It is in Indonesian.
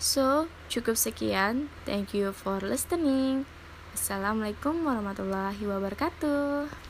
So, cukup sekian. Thank you for listening. Assalamualaikum warahmatullahi wabarakatuh.